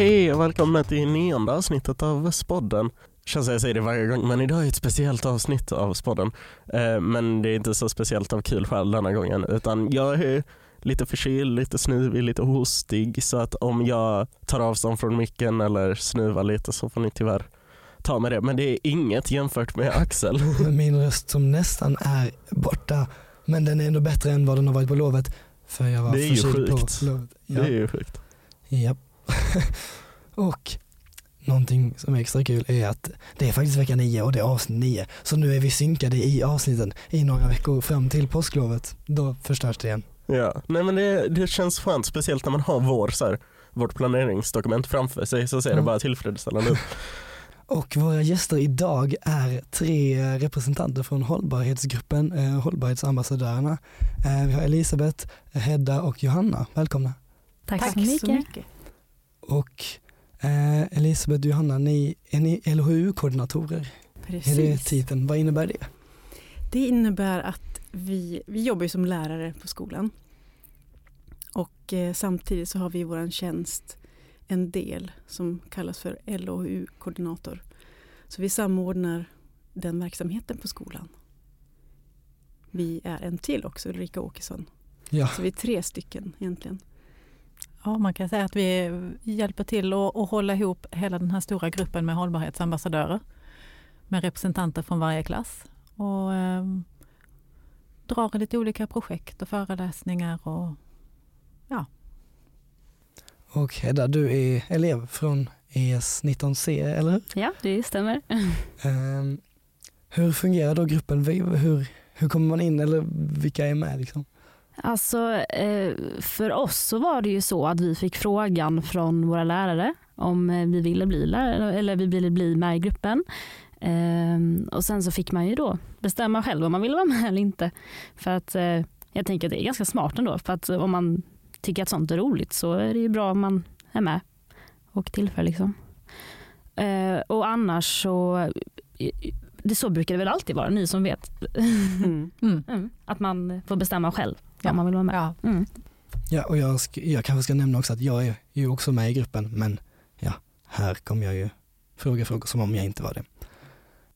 Hej och välkomna till nionde avsnittet av Spodden. Känns som jag säger det varje gång, men idag är ett speciellt avsnitt av Spodden. Eh, men det är inte så speciellt av kul skäl denna gången, utan jag är lite förkyld, lite snuvig, lite hostig, så att om jag tar avstånd från micken eller snuvar lite så får ni tyvärr ta med det. Men det är inget jämfört med Axel. Min röst som nästan är borta, men den är ändå bättre än vad den har varit på lovet. För jag var Det är ju förkyld på sjukt. lovet. Det Ja. är ju sjukt. Japp. och någonting som är extra kul är att det är faktiskt vecka nio och det är avsnitt nio. Så nu är vi synkade i avsnitten i några veckor fram till påsklovet. Då förstörs det igen. Ja, nej men det, det känns skönt, speciellt när man har vår, så här, vårt planeringsdokument framför sig så ser det Ja. bara tillfredsställande ut. Och våra gäster idag är tre representanter från hållbarhetsgruppen, eh, hållbarhetsambassadörerna. Eh, vi har Elisabeth, Hedda och Johanna. Välkomna. Tack, så mycket. Och eh, Elisabeth och Johanna, ni, är ni LHU-koordinatorer? Är det Precis. titeln? Vad innebär det? Det innebär att vi, vi jobbar som lärare på skolan. Och eh, samtidigt så har vi i vår tjänst en del som kallas för LHU-koordinator. Så vi samordnar den verksamheten på skolan. Vi är en till också, Ulrika Åkesson. Ja, Så vi är tre stycken egentligen. Ja, man kan säga att vi hjälper till att, att hålla ihop hela den här stora gruppen med hållbarhetsambassadörer med representanter från varje klass och eh, drar lite olika projekt och föreläsningar och och Hedda, du är elev från ES 19C, eller hur? Ja, det stämmer. Ehm, hur fungerar då gruppen? Hur, hur kommer man in eller vilka är med? Liksom? Alltså, eh, för oss så var det ju så att vi fick frågan från våra lärare om eh, vi ville bli lärare eller vi ville bli med i gruppen. Ehm, och sen så fick man ju då bestämma själv om man ville vara med eller inte. För att eh, jag tänker att det är ganska smart ändå. För att om man tycker att sånt är roligt så är det ju bra om man är med och tillför liksom. Och annars så, det så brukar det väl alltid vara, ni som vet. Mm, Mm, att man får bestämma själv Ja. om man vill vara med. ja, Mm. Ja, och jag, jag kanske ska nämna också att jag är ju också med i gruppen, men ja, här kommer jag ju fråga frågor som om jag inte var det.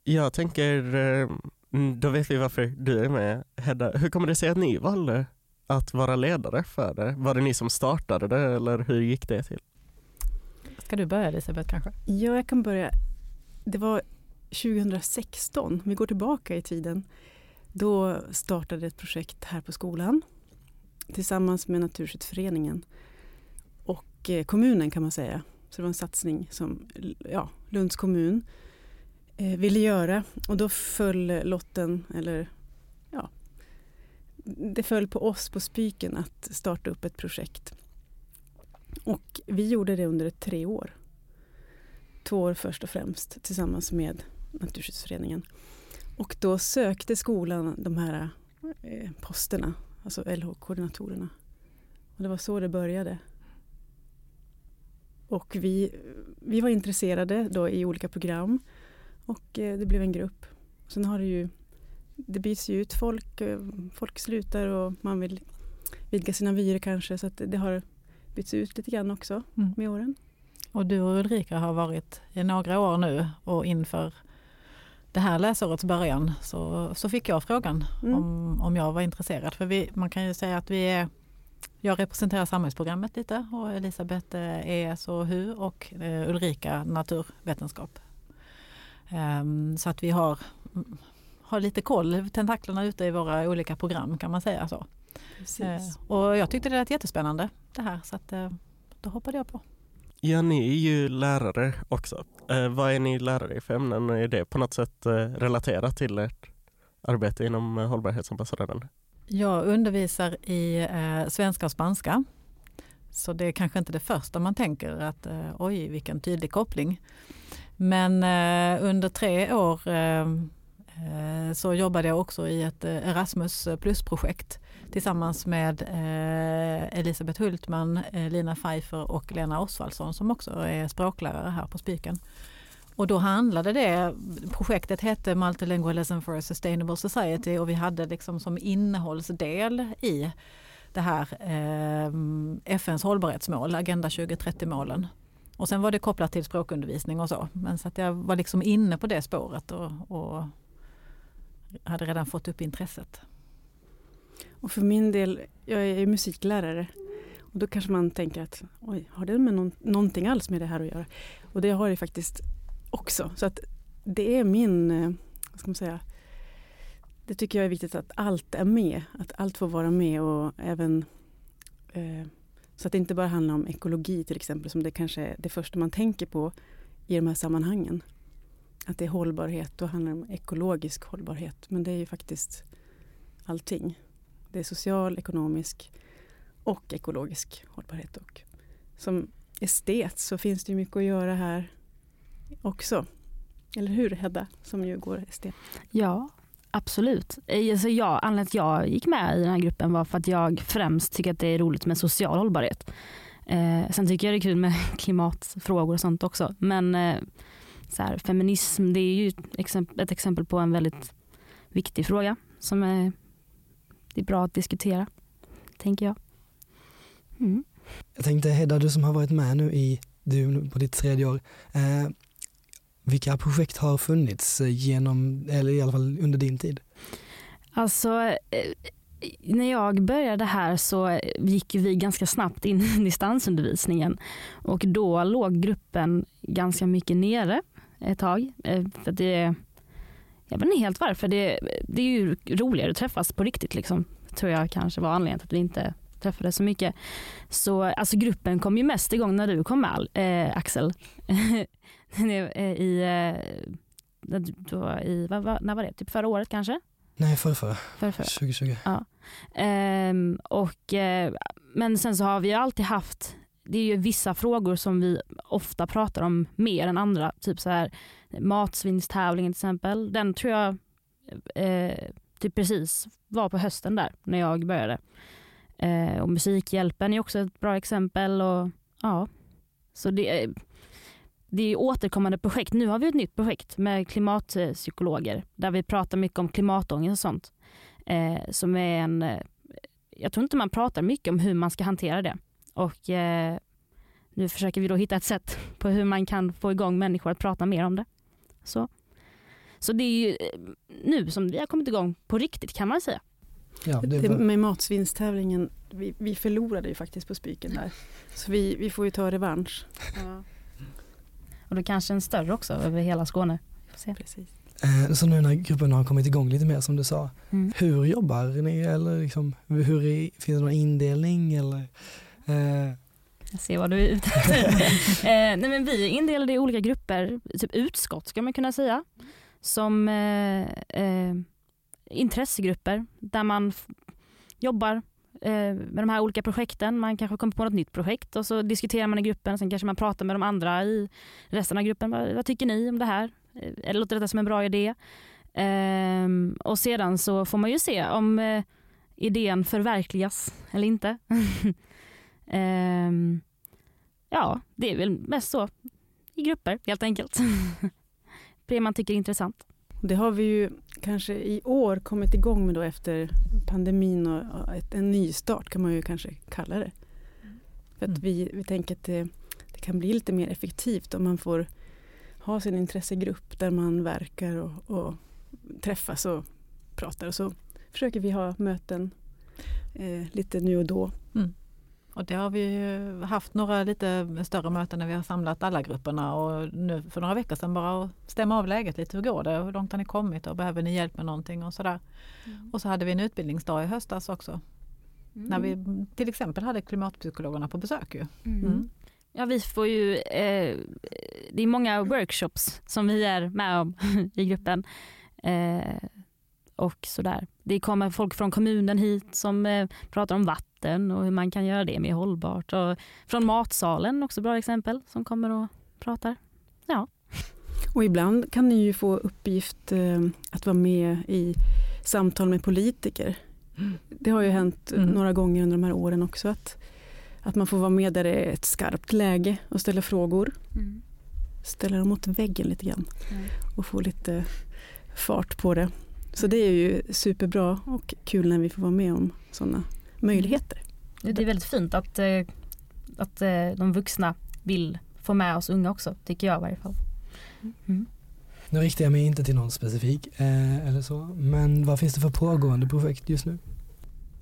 Jag tänker, eh, mm, då vet vi varför du är med Hedda. Hur kommer det sig att ni valde att vara ledare för det? Var det ni som startade det eller hur gick det till? Ska du börja Elisabeth kanske? Ja, jag kan börja. Det var 2016, vi går tillbaka i tiden. Då startade ett projekt här på skolan tillsammans med Naturskyddsföreningen och eh, kommunen kan man säga. Så det var en satsning som ja, Lunds kommun eh, ville göra och då föll lotten, eller ja, det föll på oss på Spiken att starta upp ett projekt. Och vi gjorde det under tre år två år först och främst tillsammans med Naturskyddsföreningen. Och då sökte skolan de här eh, posterna, alltså LH-koordinatorerna. Och det var så det började. Och vi, vi var intresserade då i olika program och eh, det blev en grupp. Sen har det ju, det byts ju ut folk, eh, folk slutar och man vill vidga sina vyer kanske så att det har bytts ut lite grann också Mm. med åren. Och du och Ulrika har varit i några år nu och inför det här läsårets början så, så fick jag frågan Mm. om, om jag var intresserad. För vi, man kan ju säga att vi är, jag representerar samhällsprogrammet lite och Elisabeth eh, ES och HU och eh, Ulrika naturvetenskap. Ehm, så att vi har, har lite koll, tentaklerna ute i våra olika program kan man säga så. Precis. Eh, och jag tyckte det lät jättespännande det här så att då hoppade jag på. Ja, ni är ju lärare också. Eh, vad är ni lärare i för ämnen? Är det på något sätt eh, relaterat till ert arbete inom eh, hållbarhetsambassadören? Jag undervisar i eh, svenska och spanska. Så det är kanske inte det första man tänker att eh, oj vilken tydlig koppling. Men eh, under tre år eh, Eh, så jobbade jag också i ett eh, Erasmus plus-projekt tillsammans med eh, Elisabeth Hultman, Lina Pfeiffer och Lena Osvaldsson som också är språklärare här på Spiken. Och då handlade det, projektet hette Multilingualism for a Sustainable Society och vi hade liksom som innehållsdel i det här eh, FNs hållbarhetsmål, Agenda 2030-målen. Och sen var det kopplat till språkundervisning och så. Men så att jag var liksom inne på det spåret och, och hade redan fått upp intresset. Och för min del, jag är musiklärare. Och då kanske man tänker att oj, har det med någon, någonting alls med det här att göra? Och det har det faktiskt också. Så att det är min, eh, vad ska man säga, det tycker jag är viktigt att allt är med. Att allt får vara med och även eh, så att det inte bara handlar om ekologi till exempel som det kanske är det första man tänker på i de här sammanhangen. Att det är hållbarhet, då handlar det om ekologisk hållbarhet. Men det är ju faktiskt allting. Det är social, ekonomisk och ekologisk hållbarhet. Och som estet så finns det ju mycket att göra här också. Eller hur Hedda, som ju går estet? Ja, absolut. Alltså jag, anledningen till att jag gick med i den här gruppen var för att jag främst tycker att det är roligt med social hållbarhet. Eh, sen tycker jag det är kul med klimatfrågor och sånt också. Men eh, så här, feminism det är ju ett exempel på en väldigt viktig fråga som är, det är bra att diskutera, tänker jag. Mm. Jag tänkte Hedda, du som har varit med nu i du på ditt tredje år. Eh, vilka projekt har funnits genom, eller i alla fall under din tid? Alltså, eh, när jag började här så gick vi ganska snabbt in i distansundervisningen och då låg gruppen ganska mycket nere ett tag. Eh, för det, jag vet inte helt varför, det, det är ju roligare att träffas på riktigt liksom, tror jag kanske var anledningen till att vi inte träffades så mycket. Så alltså gruppen kom ju mest igång när du kom med eh, Axel. I, eh, då, i vad, vad, när var det? Typ förra året kanske? Nej, förra, förra. förra, förra. 2020. Ja. Ehm, och, eh, men sen så har vi alltid haft, det är ju vissa frågor som vi ofta pratar om mer än andra. Typ så här matsvinstävlingen till exempel. Den tror jag eh, typ precis var på hösten där när jag började. Eh, och Musikhjälpen är också ett bra exempel. Och, ja. Så det, eh, det är återkommande projekt. Nu har vi ett nytt projekt med klimatpsykologer där vi pratar mycket om klimatångest och sånt. Eh, som är en, eh, jag tror inte man pratar mycket om hur man ska hantera det. Och eh, nu försöker vi då hitta ett sätt på hur man kan få igång människor att prata mer om det. Så, så det är ju eh, nu som vi har kommit igång på riktigt kan man säga. Ja, det var... Med matsvinnstävlingen, vi, vi förlorade ju faktiskt på Spiken där. Så vi, vi får ju ta revansch. Ja. Och då kanske en större också över hela Skåne. Precis. Eh, så nu när gruppen har kommit igång lite mer som du sa, mm. hur jobbar ni? Eller liksom, hur är, finns det någon indelning? Eller, eh... Jag ser vad du är ute efter. eh, nej men vi är indelade i olika grupper, typ utskott ska man kunna säga. Som eh, eh intressegrupper där man jobbar eh, med de här olika projekten. Man kanske kommer på något nytt projekt och så diskuterar man i gruppen. Sen kanske man pratar med de andra i resten av gruppen. Vad, vad tycker ni om det här? Eller låter detta som en bra idé? Um, och sedan så får man ju se om uh, idén förverkligas eller inte. um, ja, det är väl mest så i grupper helt enkelt. det man tycker är intressant. Det har vi ju kanske i år kommit igång med då efter pandemin och ett, en nystart kan man ju kanske kalla det. För att mm. vi, vi tänker att det, det, kan bli lite mer effektivt om man får ha sin intressegrupp där man verkar och, och träffas och pratar. Och så försöker vi ha möten eh, lite nu och då. Mm. Och det har vi haft några lite större möten när vi har samlat alla grupperna och nu för några veckor sedan bara att stämma av läget lite. Hur går det? Hur långt har ni kommit och behöver ni hjälp med någonting och sådär. Mm. Och så hade vi en utbildningsdag i höstas också. Mm. När vi till exempel hade klimatpsykologerna på besök. Ju. Mm. mm. Ja vi får ju, eh, det är många workshops som vi är med om i gruppen. Eh, och sådär. Det kommer folk från kommunen hit som eh, pratar om vatten och hur man kan göra det mer hållbart. Och från matsalen också bra exempel som kommer och pratar. Ja. Och ibland kan ni ju få uppgift eh, att vara med i samtal med politiker. Det har ju hänt mm. några gånger under de här åren också att, att man får vara med där det är ett skarpt läge och ställa frågor. Mm. Ställa dem mot väggen lite grann mm. och få lite fart på det. Så det är ju superbra och kul när vi får vara med om sådana möjligheter. Det är väldigt fint att, eh, att eh, de vuxna vill få med oss unga också, tycker jag i varje fall. Mm. Nu riktar jag mig inte till någon specifik eh, eller så, men vad finns det för pågående projekt just nu?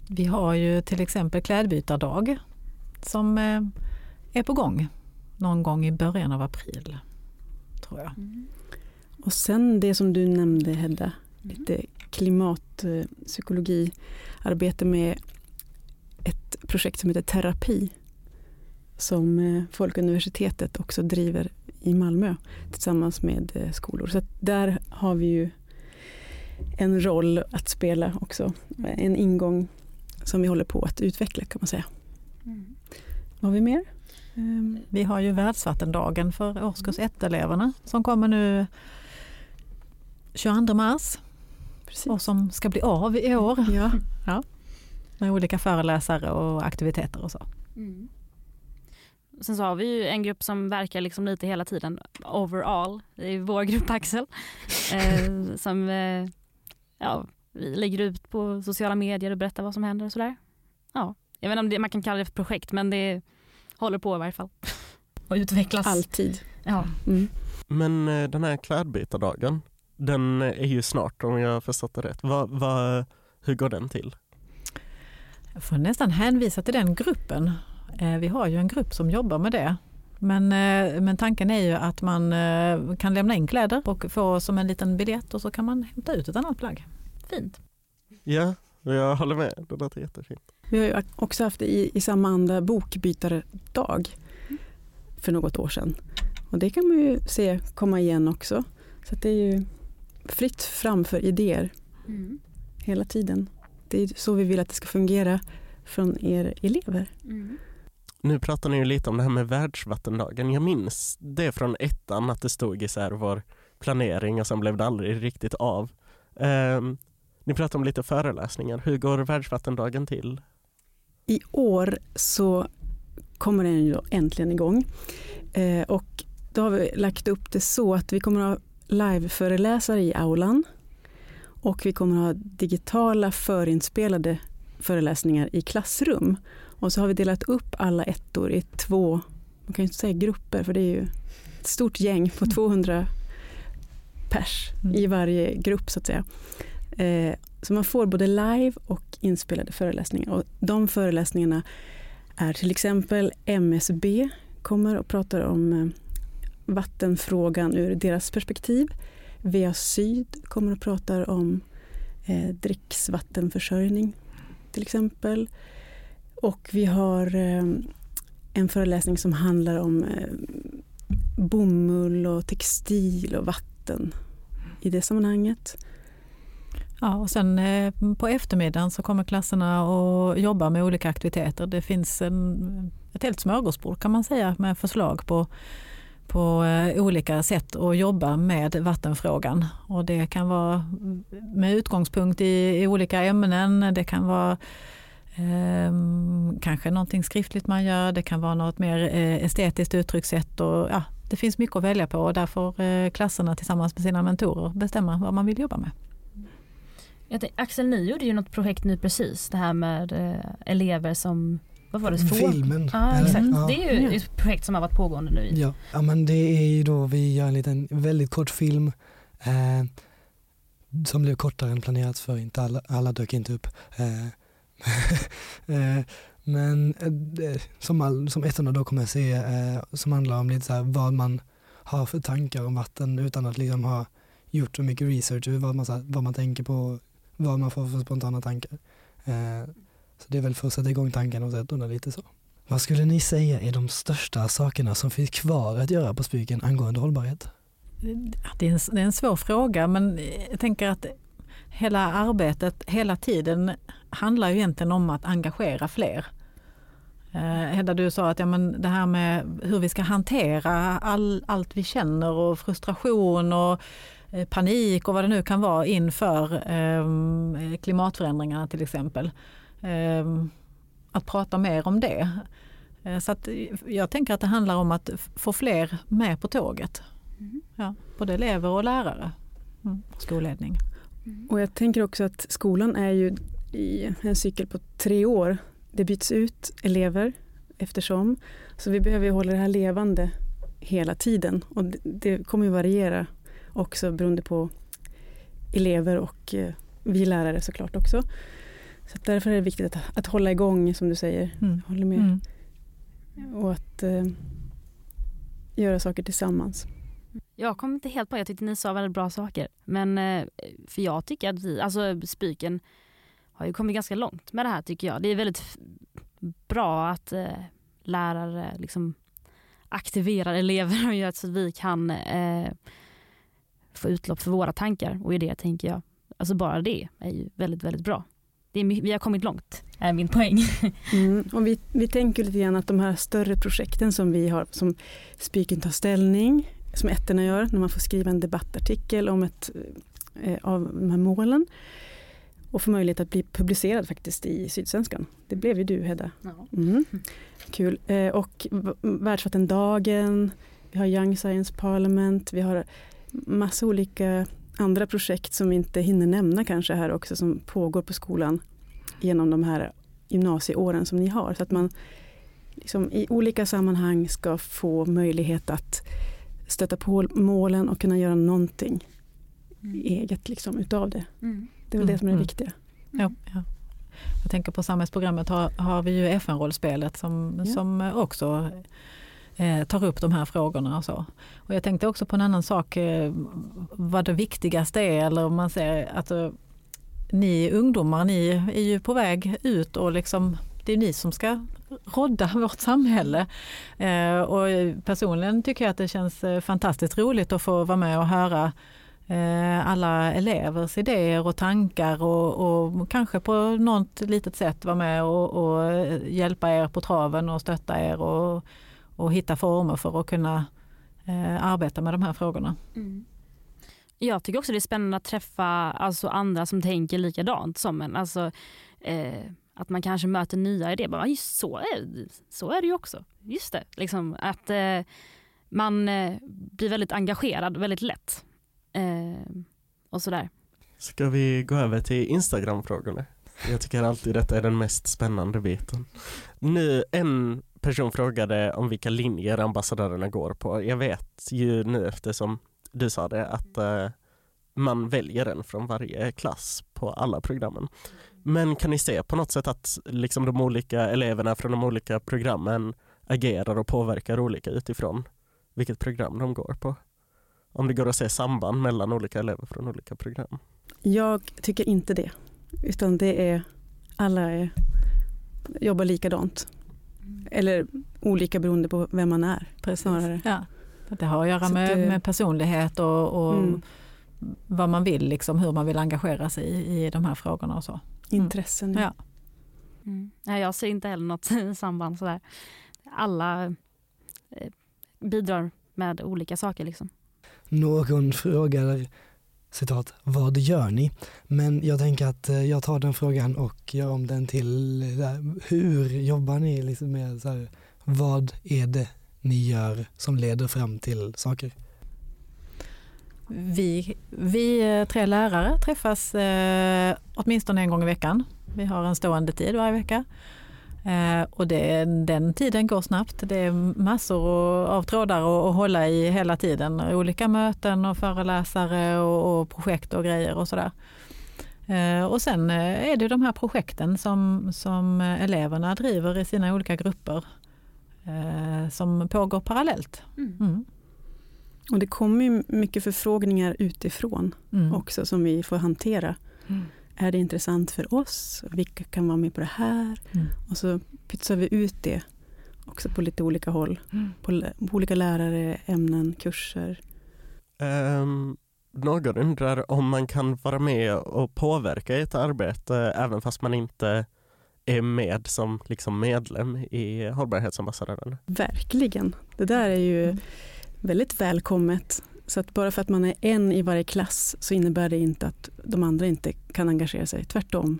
Vi har ju till exempel klädbytardag som eh, är på gång någon gång i början av april. tror jag. Mm. Och sen det som du nämnde Hedda, lite klimatpsykologiarbete med ett projekt som heter Terapi som eh, Folkuniversitetet också driver i Malmö tillsammans med eh, skolor. Så där har vi ju en roll att spela också. En ingång som vi håller på att utveckla kan man säga. Mm. Vad har vi mer? Ehm, vi har ju världsvattendagen för årskurs 1-eleverna mm. som kommer nu 22 mars Precis. och som ska bli av i år. Ja. ja. Med olika föreläsare och aktiviteter och så. Mm. Sen så har vi ju en grupp som verkar liksom lite hela tiden overall. Det är vår grupp Axel. eh, som eh, ja, vi lägger ut på sociala medier och berättar vad som händer och sådär. Ja, jag vet inte om det, man kan kalla det för projekt men det håller på i varje fall. och utvecklas. Alltid. Ja. Mm. Men eh, den här klädbytardagen, den är ju snart om jag har förstått det rätt. Va, va, hur går den till? Jag får nästan hänvisa till den gruppen. Eh, vi har ju en grupp som jobbar med det. Men, eh, men tanken är ju att man kan lämna in kläder och få som en liten biljett och så kan man hämta ut ett annat plagg. Fint. Ja, jag håller med. Det låter jättefint. Vi har ju också haft i, i samma anda bokbytardag för något år sedan. Och det kan man ju se komma igen också. Så det är ju fritt fram för idéer mm. hela tiden. Det är så vi vill att det ska fungera från er elever. Mm. Nu pratar ni ju lite om det här med världsvattendagen. Jag minns det från ettan att det stod i så här vår planering och sen blev det aldrig riktigt av. Um, ni pratar om lite föreläsningar. Hur går världsvattendagen till? I år så kommer den ju äntligen igång. Eh, och då har vi lagt upp det så att vi kommer att ha liveföreläsare i aulan och vi kommer att ha digitala förinspelade föreläsningar i klassrum. Och så har vi delat upp alla ettor i två, man kan ju inte säga grupper för det är ju ett stort gäng på 200 mm. pers mm. i varje grupp så att säga. Eh, så man får både live och inspelade föreläsningar. Och de föreläsningarna är till exempel MSB kommer och pratar om eh, vattenfrågan ur deras perspektiv. VA Syd kommer och pratar om eh, dricksvattenförsörjning till exempel. Och vi har eh, en föreläsning som handlar om eh, bomull och textil och vatten i det sammanhanget. Ja, och sen eh, på eftermiddagen så kommer klasserna och jobbar med olika aktiviteter. Det finns en, ett helt smörgåsbord kan man säga med förslag på, på eh, olika sätt att jobba med vattenfrågan. Och det kan vara med utgångspunkt i, i olika ämnen. Det kan vara eh, kanske någonting skriftligt man gör. Det kan vara något mer eh, estetiskt uttryckssätt. Och, ja, det finns mycket att välja på och där får eh, klasserna tillsammans med sina mentorer bestämma vad man vill jobba med. Tänkte, Axel, ni gjorde ju något projekt nu precis, det här med eh, elever som vad var det? Filmen. Ah, exakt. Ja. Det är ju ett projekt som har varit pågående nu. Ja. ja, men det är ju då vi gör en liten väldigt kort film eh, som blev kortare än planerat för inte alla, alla dök inte upp. Eh, eh, men eh, som, all, som ettorna då kommer att se eh, som handlar om lite så här, vad man har för tankar om vatten utan att liksom ha gjort så mycket research vad man, vad man tänker på vad man får för spontana tankar. Så det är väl för att sätta igång tankarna och ettorna lite så. Vad skulle ni säga är de största sakerna som finns kvar att göra på Spyken angående hållbarhet? Det är, en, det är en svår fråga men jag tänker att hela arbetet hela tiden handlar ju egentligen om att engagera fler. Eh, Hedda, du sa att ja, men det här med hur vi ska hantera all, allt vi känner och frustration och eh, panik och vad det nu kan vara inför eh, klimatförändringarna till exempel. Ehm, att prata mer om det. Eh, så att jag tänker att det handlar om att få fler med på tåget. Mm. Ja, både elever och lärare. Mm, skolledning. Mm. Och jag tänker också att skolan är ju i en cykel på tre år. Det byts ut elever eftersom. Så vi behöver hålla det här levande hela tiden. Och det, det kommer ju variera också beroende på elever och eh, vi lärare såklart också. Så att därför är det viktigt att, att hålla igång som du säger. Mm. Håller med. Mm. Och att eh, göra saker tillsammans. Jag kom inte helt på, jag tyckte ni sa väldigt bra saker. Men eh, för jag tycker att vi, alltså Spiken har ju kommit ganska långt med det här tycker jag. Det är väldigt bra att eh, lärare liksom aktiverar elever och gör så att vi kan eh, få utlopp för våra tankar och idéer tänker jag. Alltså bara det är ju väldigt, väldigt bra. Det är, vi har kommit långt, är min poäng. Mm. Och vi, vi tänker lite grann att de här större projekten som vi har, som Spiken tar ställning, som ettorna gör, när man får skriva en debattartikel om ett eh, av de här målen och få möjlighet att bli publicerad faktiskt i Sydsvenskan. Det blev ju du Hedda. Mm. Kul. Eh, och Världsvattendagen, vi har Young Science Parliament, vi har massa olika andra projekt som vi inte hinner nämna kanske här också som pågår på skolan genom de här gymnasieåren som ni har. Så att man liksom i olika sammanhang ska få möjlighet att stöta på målen och kunna göra någonting eget liksom, utav det. Mm. Det är väl det som är det Mm. viktiga. Ja, ja. Jag tänker på samhällsprogrammet har, har vi ju FN-rollspelet som, Ja. som också Eh, tar upp de här frågorna. Och, så. och jag tänkte också på en annan sak, eh, vad det viktigaste är. Eller om man säger att eh, ni ungdomar, ni är ju på väg ut och liksom, det är ni som ska rodda vårt samhälle. Och personligen tycker jag att det känns fantastiskt roligt att få vara med och höra alla elevers idéer och tankar och, och kanske på något litet sätt vara med och, och hjälpa er på traven och stötta er och, och hitta former för att kunna eh, arbeta med de här frågorna. Mm. Jag tycker också det är spännande att träffa alltså, andra som tänker likadant som en. Alltså, eh, att man kanske möter nya idéer. Bara, just så, är, så är det ju också. Just det. Liksom, att eh, man eh, blir väldigt engagerad väldigt lätt. Eh, och sådär. Ska vi gå över till Instagram-frågorna? Jag tycker alltid detta är den mest spännande biten. Nu, en person frågade om vilka linjer ambassadörerna går på. Jag vet ju nu eftersom du sa det att eh, man väljer en från varje klass på alla programmen. Men kan ni se på något sätt att liksom de olika eleverna från de olika programmen agerar och påverkar olika utifrån vilket program de går på? Om det går att se samband mellan olika elever från olika program. Jag tycker inte det. Utan det är, alla är, jobbar likadant. Eller olika beroende på vem man är snarare. Ja, det har att göra med, det- med personlighet och, och Mm. vad man vill, liksom, hur man vill engagera sig i, i de här frågorna och så. Intressen. Ja. Mm. Nej, jag ser inte heller något samband sådär. Alla eh, bidrar med olika saker liksom. Någon frågar citat, vad gör ni? Men jag tänker att eh, jag tar den frågan och gör om den till eh, där, hur jobbar ni liksom med så här, vad är det ni gör som leder fram till saker? Vi, vi eh, tre lärare träffas eh, åtminstone en gång i veckan. Vi har en stående tid varje vecka. Eh, och det, den tiden går snabbt. Det är massor av trådar att, att hålla i hela tiden. Olika möten och föreläsare och, och projekt och grejer och sådär. Eh, och sen eh, är det de här projekten som, som eleverna driver i sina olika grupper som pågår parallellt. Mm. Och det kommer mycket förfrågningar utifrån Mm. också som vi får hantera. Mm. Är det intressant för oss? Vilka kan vara med på det här? Mm. Och så pytsar vi ut det också på lite olika håll. Mm. På, på olika lärare, ämnen, kurser. Um, någon undrar om man kan vara med och påverka ett arbete även fast man inte är med som liksom medlem i hållbarhetsambassadören. Verkligen. Det där är ju Mm. väldigt välkommet. Så att bara för att man är en i varje klass så innebär det inte att de andra inte kan engagera sig. Tvärtom.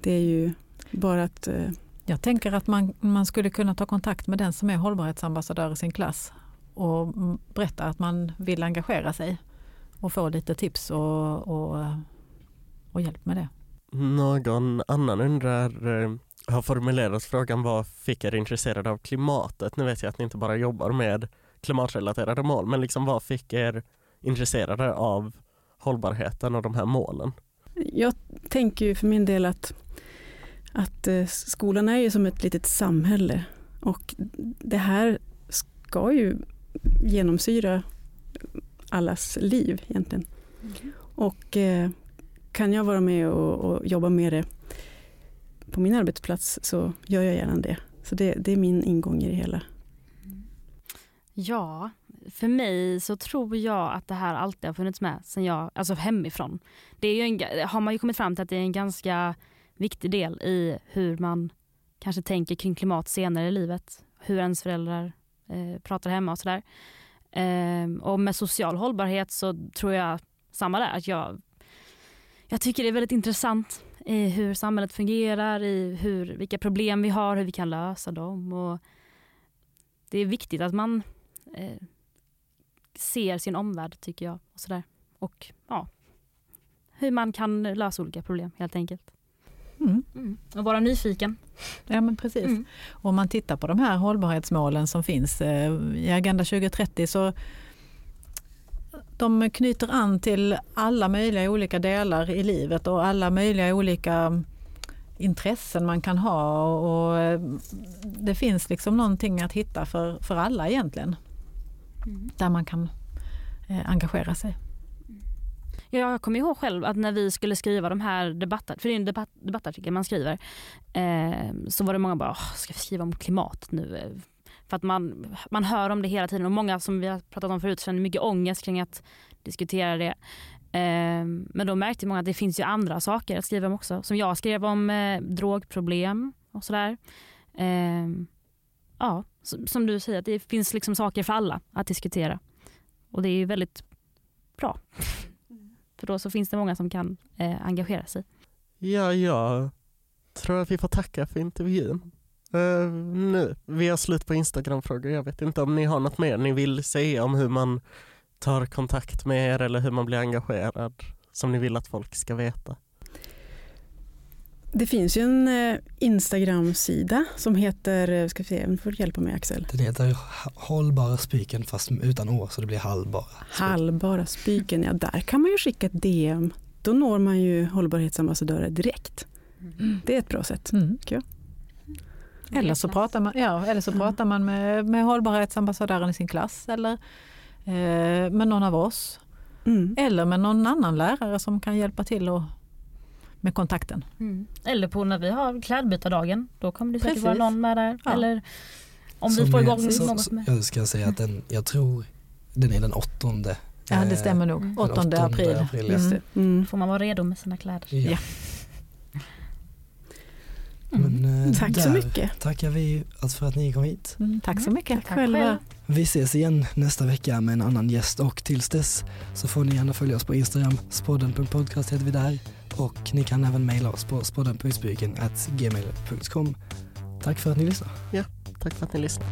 Det är ju bara att eh, Jag tänker att man, man skulle kunna ta kontakt med den som är hållbarhetsambassadör i sin klass och berätta att man vill engagera sig och få lite tips och, och, och hjälp med det. Någon annan undrar, eh, har formulerat frågan vad fick er intresserade av klimatet? Nu vet jag att ni inte bara jobbar med klimatrelaterade mål, men liksom vad fick er intresserade av hållbarheten och de här målen? Jag tänker ju för min del att, att eh, skolan är ju som ett litet samhälle och det här ska ju genomsyra allas liv egentligen. Och eh, kan jag vara med och, och, jobba med det på min arbetsplats så gör jag gärna det. Så det, det är min ingång i det hela. Ja, för mig så tror jag att det här alltid har funnits med sen jag, alltså hemifrån. Det är ju en, har man ju kommit fram till att det är en ganska viktig del i hur man kanske tänker kring klimat senare i livet. Hur ens föräldrar eh, pratar hemma och sådär. Eh, och med social hållbarhet så tror jag samma där. Att jag, jag tycker det är väldigt intressant i hur samhället fungerar, i hur, vilka problem vi har, hur vi kan lösa dem. Och det är viktigt att man eh, ser sin omvärld tycker jag. Och, sådär. och ja, hur man kan lösa olika problem helt enkelt. Mm. Mm. Och vara nyfiken. Ja men precis. Mm. Om man tittar på de här hållbarhetsmålen som finns eh, i Agenda 2030 så de knyter an till alla möjliga olika delar i livet och alla möjliga olika intressen man kan ha och eh, det finns liksom någonting att hitta för, för alla egentligen. Mm. Där man kan eh, engagera sig. Jag kommer ihåg själv att när vi skulle skriva de här debattartiklarna, för det är en debatt, debattartikel man skriver, eh, så var det många bara, ska vi skriva om klimat nu? För att man, man hör om det hela tiden och många som vi har pratat om förut känner mycket ångest kring att diskutera det. Eh, men då märkte många att det finns ju andra saker att skriva om också. Som jag skrev om eh, drogproblem och sådär. Eh, ja, som du säger, att det finns liksom saker för alla att diskutera. Och det är ju väldigt bra. För då så finns det många som kan eh, engagera sig. Ja, jag tror att vi får tacka för intervjun. Uh, nu, vi har slut på Instagram-frågor. Jag vet inte om ni har något mer ni vill säga om hur man tar kontakt med er eller hur man blir engagerad som ni vill att folk ska veta. Det finns ju en eh, Instagram-sida som heter, eh, ska vi se, du får hjälpa mig Axel. Den heter Hållbara spyken fast utan å så det blir halvbara. Halvbara spyken, ja där kan man ju skicka ett DM. Då når man ju hållbarhetsambassadörer direkt. Mm. Det är ett bra sätt, mm. tycker jag. Eller så pratar man, ja, eller så mm. pratar man med, med hållbarhetsambassadören i sin klass eller eh, med någon av oss. Mm. Eller med någon annan lärare som kan hjälpa till och med kontakten. Mm. Eller på när vi har klädbytardagen, då kommer det säkert vara någon med där. Ja. Eller om som vi får igång är, något med. Jag ska säga att den, jag tror den är den åttonde. Ja det stämmer nog, mm. 8 april. april ja. mm. Mm. får man vara redo med sina kläder. Ja. ja. Men, mm. eh, tack så mycket. tackar vi för att ni kom hit. Mm, tack så mycket. Tack själva. Vi ses igen nästa vecka med en annan gäst och tills dess så får ni gärna följa oss på Instagram. Spodden.podcast heter vi där och ni kan även mejla oss på spodden.spyken gmail.com. Tack för att ni lyssnade. Ja, tack för att ni lyssnade.